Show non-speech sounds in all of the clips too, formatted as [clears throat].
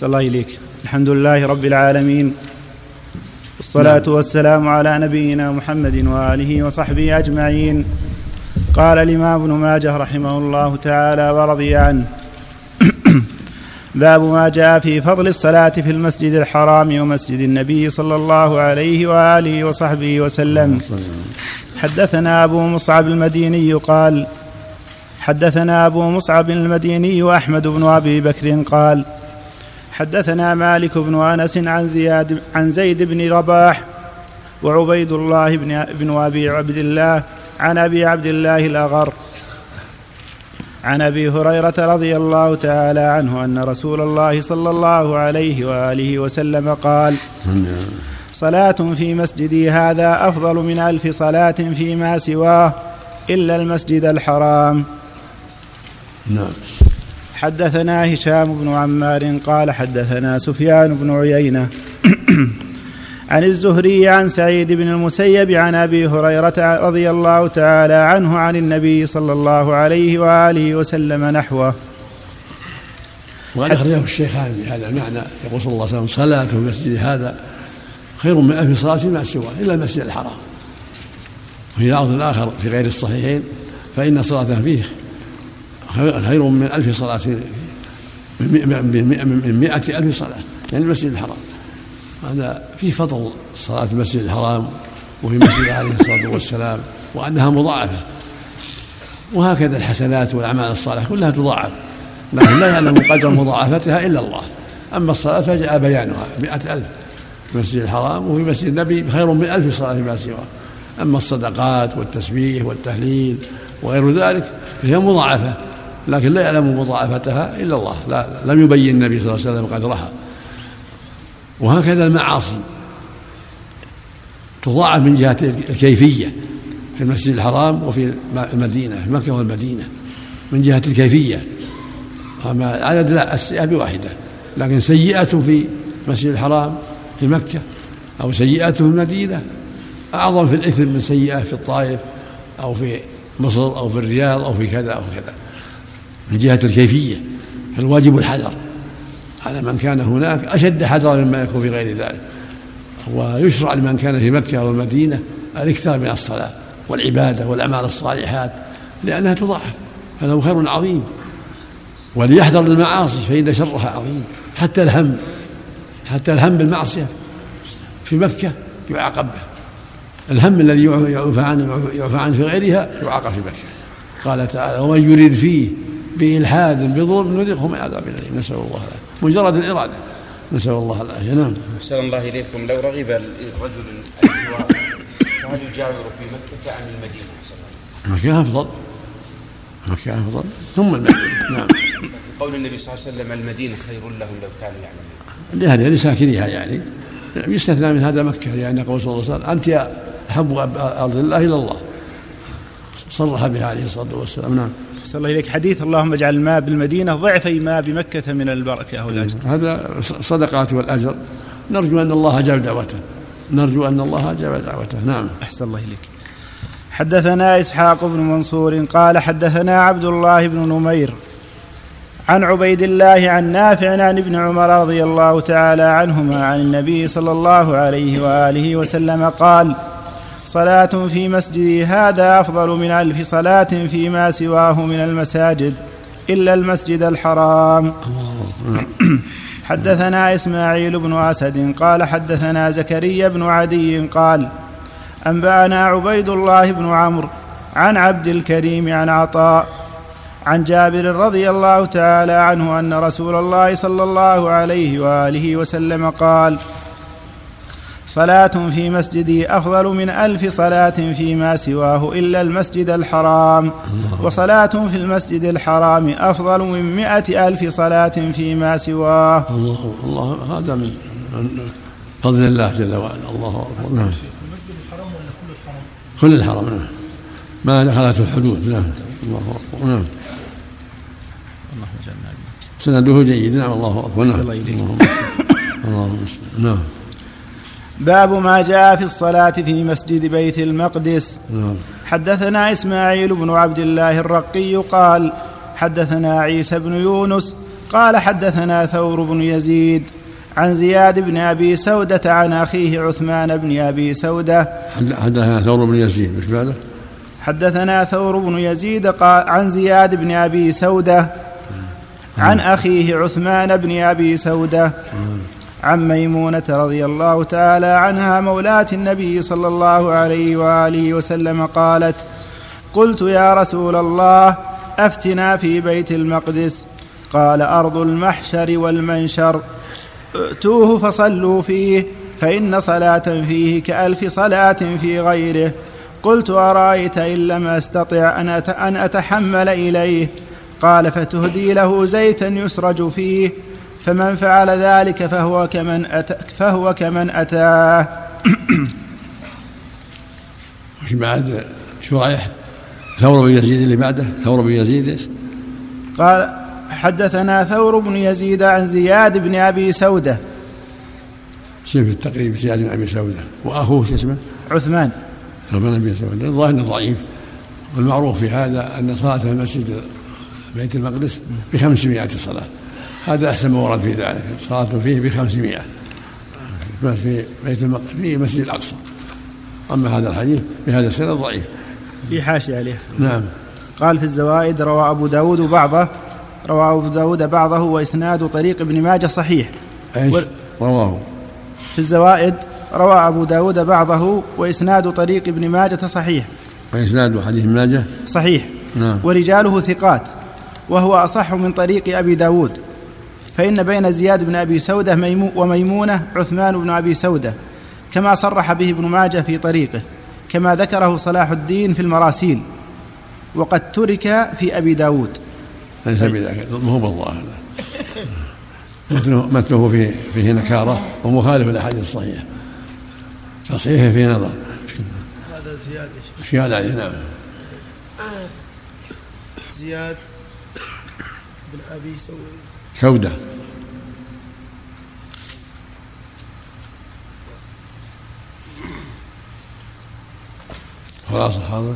صلى الله إليك الحمد لله رب العالمين. والصلاة نعم. والسلام على نبينا محمد وآله وصحبه أجمعين. قال الإمام ابن ماجه رحمه الله تعالى ورضي عنه. باب ما جاء في فضل الصلاة في المسجد الحرام ومسجد النبي صلى الله عليه وآله وصحبه وسلم. حدثنا أبو مصعب المديني قال حدثنا أبو مصعب المديني أحمد بن أبي بكر قال حدثنا مالك بن أنس عن زياد عن زيد بن رباح وعبيد الله بن, بن أبي عبد الله عن أبي عبد الله الأغر عن أبي هريرة رضي الله تعالى عنه أن رسول الله صلى الله عليه وآله وسلم قال صلاة في مسجدي هذا أفضل من ألف صلاة فيما سواه إلا المسجد الحرام. نعم. حدثنا هشام بن عمار قال حدثنا سفيان بن عيينة. [clears throat] عن الزهري عن سعيد بن المسيب عن أبي هريرة رضي الله تعالى عنه عن النبي صلى الله عليه وآله وسلم نحوه. وقد أخرجه الشيخان في هذا المعنى. يقول صلى الله عليه وسلم صلاة في المسجد هذا خير من ألف صلاة ما سواه إلا المسجد الحرام. وفي لفظ الآخر في غير الصحيحين فإن صلاة فيه خير من ألف صلاة من مئة ألف صلاة يعني المسجد الحرام. هذا فيه فضل صلاة المسجد الحرام وفي مسجد عليه الصلاة والسلام وأنها مضاعفة. وهكذا الحسنات والأعمال الصالحة كلها تضاعف لكن لا يعلم قدر مضاعفتها إلا الله. أما الصلاة فجاء بيانها مئة ألف في المسجد الحرام وفي مسجد النبي خير من ألف صلاة ما سواه. أما الصدقات والتسبيح والتهليل وغير ذلك فهي مضاعفة. لكن لا يعلم مضاعفتها إلا الله. لا لم يبين النبي صلى الله عليه وسلم قدرها. وهكذا المعاصي تضاعف من جهة الكيفية في المسجد الحرام وفي المدينة في مكة والمدينة من جهة الكيفية. أما العدد لا السيئة بواحدة. لكن سيئة في المسجد الحرام في مكة أو سيئة في المدينة. أعظم في الإثم من سيئة في الطائف أو في مصر أو في الرياض أو في كذا أو في كذا. من جهة الكيفية فالواجب الحذر. على من كان هناك أشد حذرا مما يكون في غير ذلك. ويشرع لمن كان في مكة والمدينة الاكثار من الصلاة والعبادة والأعمال الصالحات لأنها تضاعف. هذا خير عظيم. وليحذر المعاصي فإن شرها عظيم. حتى الهم حتى الهم بالمعصية في مكة يعاقب به. الهم الذي يعفى عنه يعفى عنه في غيرها يعاقب في مكة. قال تعالى ومن يريد فيه بإلحاد بظلم نذقه من عذاب أليم. نسأل الله العافية. مجرد الإرادة. نسأل الله العافية. نعم. أحسن الله إليكم. لو رغب الرجل فهل يجاور في مكة عن المدينة. مكة أفضل. مكة أفضل. ثم المدينة. نعم. قول النبي صلى الله عليه وسلم المدينة خير لهم لو كانوا يعلمون. لهذا لساكنيها يعني. يستثنى من هذا مكة لأن قول صلى الله عليه وسلم. أنت أحب أرض الله إلى الله. صرح بها عليه الصلاة والسلام. نعم. صلى الله إليك. حديث اللهم اجعل الماء بالمدينة ضعفي ما بمكة من البركة. والأجر هذا صدقات والأجر. نرجو أن الله أجاب دعوته. نرجو أن الله أجاب دعوته. نعم. أحسن الله إليك. حدثنا إسحاق بن منصور قال حدثنا عبد الله بن نمير عن عبيد الله عن نافع عن ابن عمر رضي الله تعالى عنهما عن النبي صلى الله عليه وآله وسلم قال صلاة في مسجدي هذا أفضل من ألف صلاة فيما سواه من المساجد إلا المسجد الحرام. حدثنا إسماعيل بن أسد قال حدثنا زكريا بن عدي قال أنبأنا عبيد الله بن عمرو عن عبد الكريم عن عطاء عن جابر رضي الله تعالى عنه أن رسول الله صلى الله عليه وآله وسلم قال صلاة في مسجدي أفضل من ألف صلاة فيما سواه إلا المسجد الحرام. وصلاة في المسجد الحرام أفضل من مئة ألف صلاة فيما سواه. الله الله هذا من فضل الله جل وعلا. الله أكبر. نعم. المسجد الحرام ولا كل الحرام؟ كل الحرام نعم. ما دخلت الحدود نعم. الله أكبر نعم. سنده جيد نعم. الله أكبر نعم. الله. اللهم نعم. باب ما جاء في الصلاة في مسجد بيت المقدس. نعم. حدثنا إسماعيل بن عبد الله الرقي قال حدثنا عيسى بن يونس قال حدثنا ثور بن يزيد عن زياد بن أبي سودة عن أخيه عثمان بن أبي سودة. حدثنا ثور بن يزيد مش بعده؟ حدثنا ثور بن يزيد قال عن زياد بن أبي سودة عن أخيه عثمان بن أبي سودة. عن ميمونة رضي الله تعالى عنها مولاه النبي صلى الله عليه وآله وسلم قالت قلت يا رسول الله أفتنا في بيت المقدس. قال أرض المحشر والمنشر. ائتوه فصلوا فيه فإن صلاة فيه كألف صلاة في غيره. قلت أرأيت إن لم أستطع أن أتحمل إليه؟ قال فتهدي له زيتا يسرج فيه. فمن فعل ذلك فهو كمن أتى فهو كمن أتاه. [clears throat] وش بعد شريح ثور بن يزيد اللي بعده ثور بن يزيد إيش؟ قال حدثنا ثور بن يزيد عن زياد بن أبي سودة. شوف التقريب زياد بن أبي سودة. وأخوه شو اسمه؟ عثمان. عثمان بن سودة. الظاهر إنه ضعيف. والمعروف في هذا أن صلاة المسجد بيت المقدس بخمسمائة صلاة. هذا أحسن ما ورد في ذلك. صلاة فيه بخمسمائة. في بيت في مسجد الأقصى. أما هذا الحديث بهذا السند ضعيف. في حاشية عليه. نعم. قال في الزوائد روى أبو داود بعضه روى أبو داود بعضه وإسناد طريق ابن ماجه صحيح. إيش؟ رواه. في الزوائد روى أبو داود بعضه وإسناد طريق ابن ماجة صحيح. وإسناد حديث ماجه؟ صحيح. نعم. ورجاله ثقات وهو أصح من طريق أبي داود. فإن بين زياد بن أبي سودة ميمو وميمونة عثمان بن أبي سودة كما صرح به ابن ماجه في طريقه كما ذكره صلاح الدين في المراسيل وقد ترك في أبي داود. ليس بذاك ما هو بالظاهر. مثله فيه فيه نكارة ومخالف للأحاديث الصحيحة. تصحيحه فيه نظر. هذا زياد؟ زيادة عليه نعم. زياد بن أبي سويد سودة. خلاص حاضر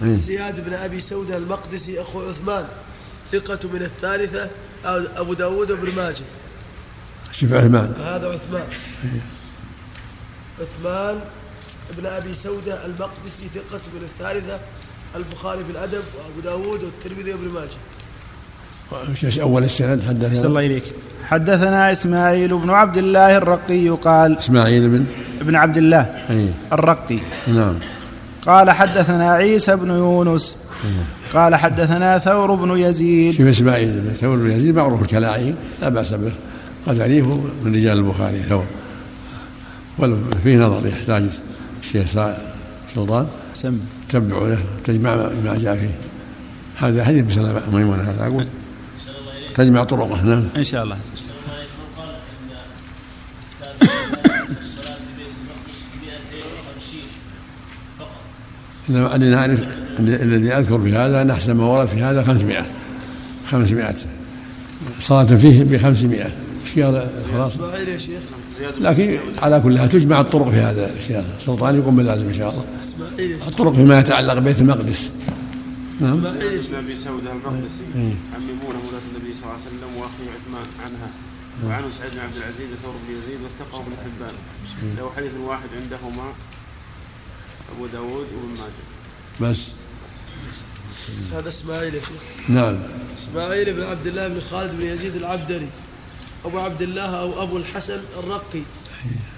نعم. زياد بن أبي سودة المقدسي أخو عثمان ثقة من الثالثة أبو داود وابن ماجه. شوف عثمان. هذا عثمان. عثمان بن أبي سودة المقدسي ثقة من الثالثة البخاري في الأدب وأبو داود والترمذي وابن ماجه. أول السند صلى حدثنا الله إليك. حدثنا إسماعيل بن عبد الله الرقي قال إسماعيل بن ابن عبد الله اي الرقي. نعم. قال حدثنا عيسى بن يونس. قال حدثنا ثور بن يزيد. شوف إسماعيل بن ثور بن يزيد معروف الكلاعي لا بأس به. قد عليه من رجال البخاري ثور. ولو فيه نظر يحتاج الشيخ سلطان. سم تتبع له تجمع ما جاء فيه. هذا حديث بسلام ميمون هذا أقول. تجمع طرقه نعم. إن شاء الله. إنما أني نعرف الذي أذكر في هذا أن أحسن ما ورد في هذا 500 500 صلاة فيه ب 500 إيش قال؟ خلاص. لكن على كل حال تجمع الطرق في هذا الشيخ سلطان يقوم باللازم إن شاء الله. الطرق فيما يتعلق ببيت المقدس. نعم. شيخ بن ابي سوده المقدسي عن ميمونه مولاه النبي صلى الله عليه وسلم واخيه عثمان عنها. وعنه سعيد بن عبد العزيز وثور بن يزيد وثقه ابن حبان. له حديث واحد عندهما أبو داود وابن ماجه. بس. هذا إسماعيل يا شيخ. نعم. إسماعيل بن عبد الله بن خالد بن يزيد العبدري. أبو عبد الله أو أبو الحسن الرقي.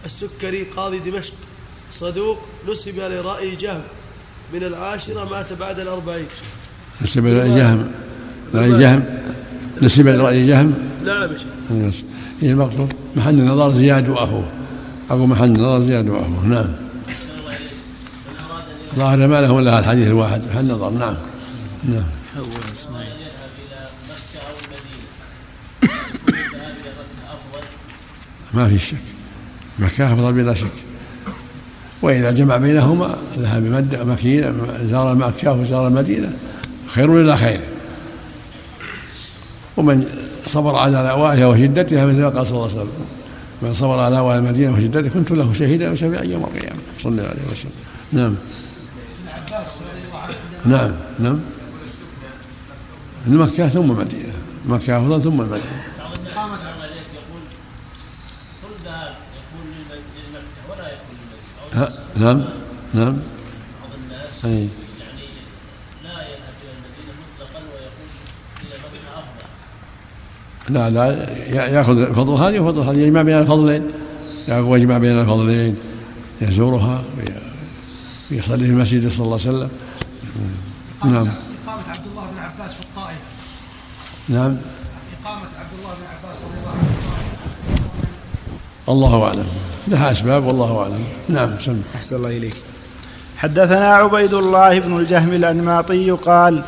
السكري قاضي دمشق. صدوق نسب لرأي جهم. من العاشرة مات بعد الأربعين. نسب إلى جهم. رأي جهم. نسب إلى رأي جهم. نعم يا شيخ. هي المقصود؟ محل النظر زياد وأخوه. أبو محل النظر زياد وأخوه. نعم. ظاهر ما له إلا الحديث الواحد. محل النظر نعم. نعم. [coughs] ما في شك. مكة أفضل بلا شك. وإذا جمع بينهما ذهب مكينة زار مكة وزار المدينة. خير إلى خير. ومن صبر على لأوائها وشدتها مثل ما قال صلى الله عليه وسلم. من صبر على لأوائها المدينة وشدتها كنت له شهيدا وشفيعا يوم القيامة. صلى الله عليه وسلم. نعم. نعم نعم. من مكة ثم مدينة مكة أفضل ثم المدينة. يقول كل ذهب يكون للمكة ولا يكون ها نعم نعم. بعض الناس أي. يعني لا يذهب إلى المدينة مطلقا ويقول إلى مكة أفضل لا لا يا- يأخذ فضل هذه وفضل هذه يجمع بين الفضلين. ياخذ يجمع بين الفضلين. يزورها وي- ويصلي في المسجد صلى الله عليه وسلم. نعم. إقامة عبد الله بن عباس في الطائف. نعم. إقامة عبد الله بن عباس رضي الله عنه. الله أعلم. لها أسباب والله أعلم. نعم سم. أحسن الله إليك. حدثنا عبيد الله بن الجهم الأنماطي قال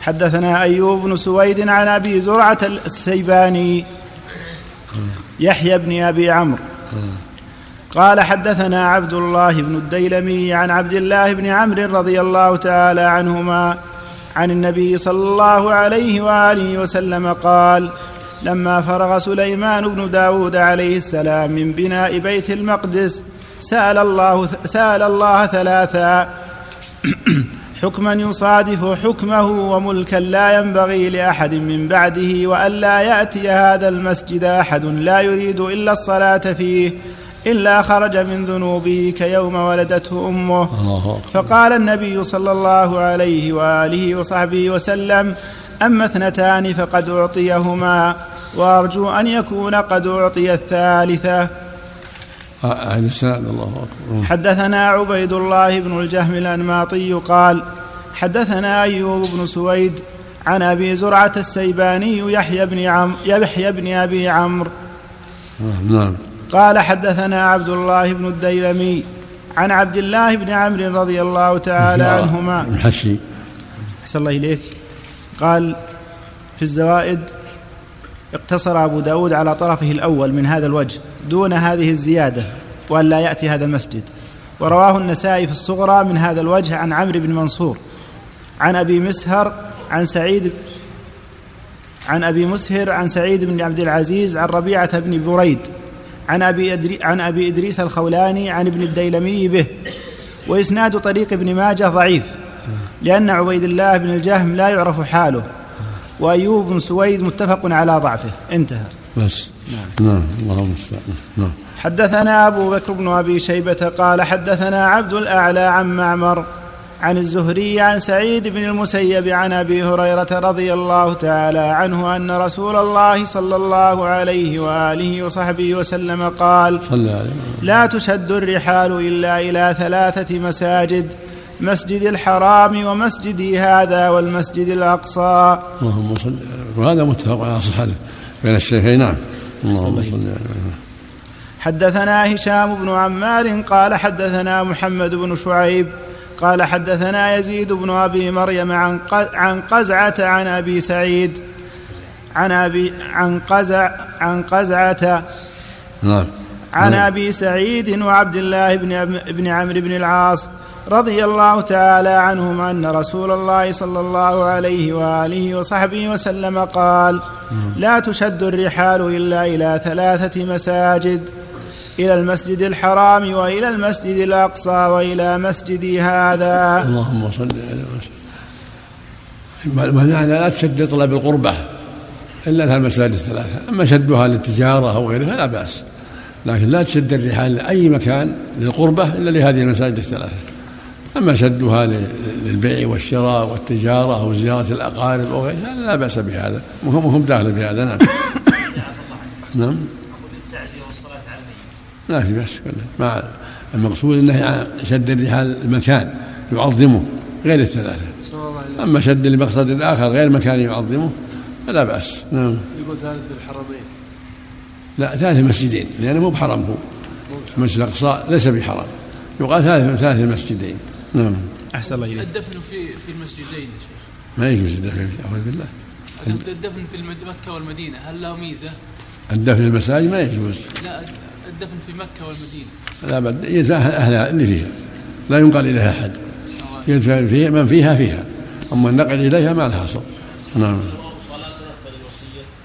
حدثنا أيوب بن سويد عن أبي زرعة السيباني يحيى بن أبي عمرو. قال حدثنا عبد الله بن الديلمي عن عبد الله بن عمرو رضي الله تعالى عنهما عن النبي صلى الله عليه وآله وسلم قال لما فرغ سليمان بن داود عليه السلام من بناء بيت المقدس سأل الله, سأل الله ثلاثا [clears throat] حكما يصادف حكمه وملكا لا ينبغي لأحد من بعده والا يأتي هذا المسجد أحد لا يريد إلا الصلاة فيه إلا خرج من ذنوبه كيوم ولدته أمه. فقال النبي صلى الله عليه وآله وصحبه وسلم أما اثنتان فقد أعطيهما وأرجو أن يكون قد أعطي الثالثه أهل السلام الله أكبر. حدثنا عبيد الله بن الجهم الأنماطي قال حدثنا أيوب بن سويد عن أبي زرعة السيباني يحيى بن عم يحيى بن أبي عمرو. نعم. قال حدثنا عبد الله بن الديلمي عن عبد الله بن عمرو رضي الله تعالى عنهما. المحشي أحسن الله إليك. قال في الزوائد اقتصر أبو داود على طرفه الأول من هذا الوجه دون هذه الزيادة وأن لا يأتي هذا المسجد. ورواه النسائي في الصغرى من هذا الوجه عن عمرو بن منصور عن أبي مسهر عن سعيد عن أبي مسهر عن سعيد بن عبد العزيز عن ربيعة بن بريد عن أبي, أدري عن أبي إدريس الخولاني عن ابن الديلمي به. وإسناد طريق ابن ماجه ضعيف لأن عبيد الله بن الجهم لا يعرف حاله. وأيوب بن سويد متفق على ضعفه. انتهى. بس. نعم. اللهم المستعان. نعم. حدثنا أبو بكر بن أبي شيبة قال حدثنا عبد الأعلى عن معمر عن الزهري عن سعيد بن المسيب عن أبي هريرة رضي الله تعالى عنه أن رسول الله صلى الله عليه وآله وصحبه وسلم قال صلى عليه لا تشد الرحال إلا إلى ثلاثة مساجد مسجد الحرام ومسجدي هذا والمسجد الأقصى. اللهم صل وهذا متفق على صحته بين الشيخين نعم. اللهم صل عليه حدثنا هشام بن عمار قال حدثنا محمد بن شعيب قال حدثنا يزيد بن أبي مريم عن عن قزعة عن أبي سعيد عن ابي عن قزع عن قزعة نعم. عن نعم. أبي سعيد وعبد الله بن بن عمرو بن العاص رضي الله تعالى عنهما أن رسول الله صلى الله عليه وآله وصحبه وسلم قال لا تشد الرحال إلا إلى ثلاثة مساجد إلى المسجد الحرام وإلى المسجد الأقصى وإلى مسجدي هذا. اللهم صل عليه وسلم والمعنى لا تشد طلب القربة إلا لها المساجد الثلاثة. أما شدها للتجارة أو غيرها فلا بأس. لكن لا تشد الرحال لأي مكان للقربة إلا لهذه المساجد الثلاثة. أما شدها ل- للبيع والشراء والتجارة أو زيارة الأقارب أو غيرها لا بأس بهذا. وهم هم داخل بهذا نعم. نعم. لا في بأس. مع المقصود إنه عن شد الرحال المكان يعظمه غير الثلاثة. أما شد لمقصد اخر غير مكان يعظمه فلا بأس. نعم. يقول ثالث الحرمين. لا ثالث مسجدين لأنه مو بحرم هو. المسجد الأقصى ليس بحرم يقال ثالث ثالث المسجدين. نعم. أحسن الله إليك. الدفن في في المسجدين يا شيخ. ما يجوز الدفن أعوذ بالله. قصد الدفن في المد- مكة والمدينة هل له ميزة؟ الدفن في المساجد ما يجوز. لا الدفن في مكة والمدينة. لا بد يدفع اهلها اللي فيها. لا ينقل إليها أحد. يدفع فيها من فيها فيها. أما النقل إليها ما لها أصل. نعم.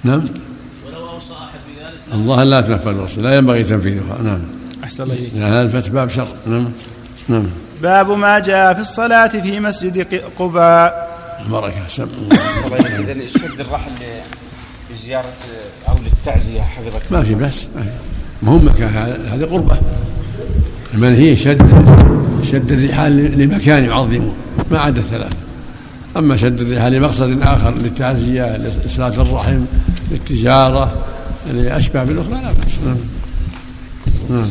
نعم. ولو أوصى أحد بذلك الله لا تنفذ الوصية. لا ينبغي تنفيذها. نعم. أحسن الله إليك. يعني هذا الفتح باب شر. نعم. نعم. باب ما جاء في الصلاة في مسجد قباء. بركة سم إذا شد الرحل بزيارة أو للتعزية حفظك. ما في بأس في. مهم مكان هذا- هذه قربة. المنهي شد شد الرحال لمكان يعظمه. ما عدا الثلاثة أما شد الرحال لمقصد آخر للتعزية لصلاة الرحم للتجارة لأشباه بالأخرى لا بأس. نعم. نعم.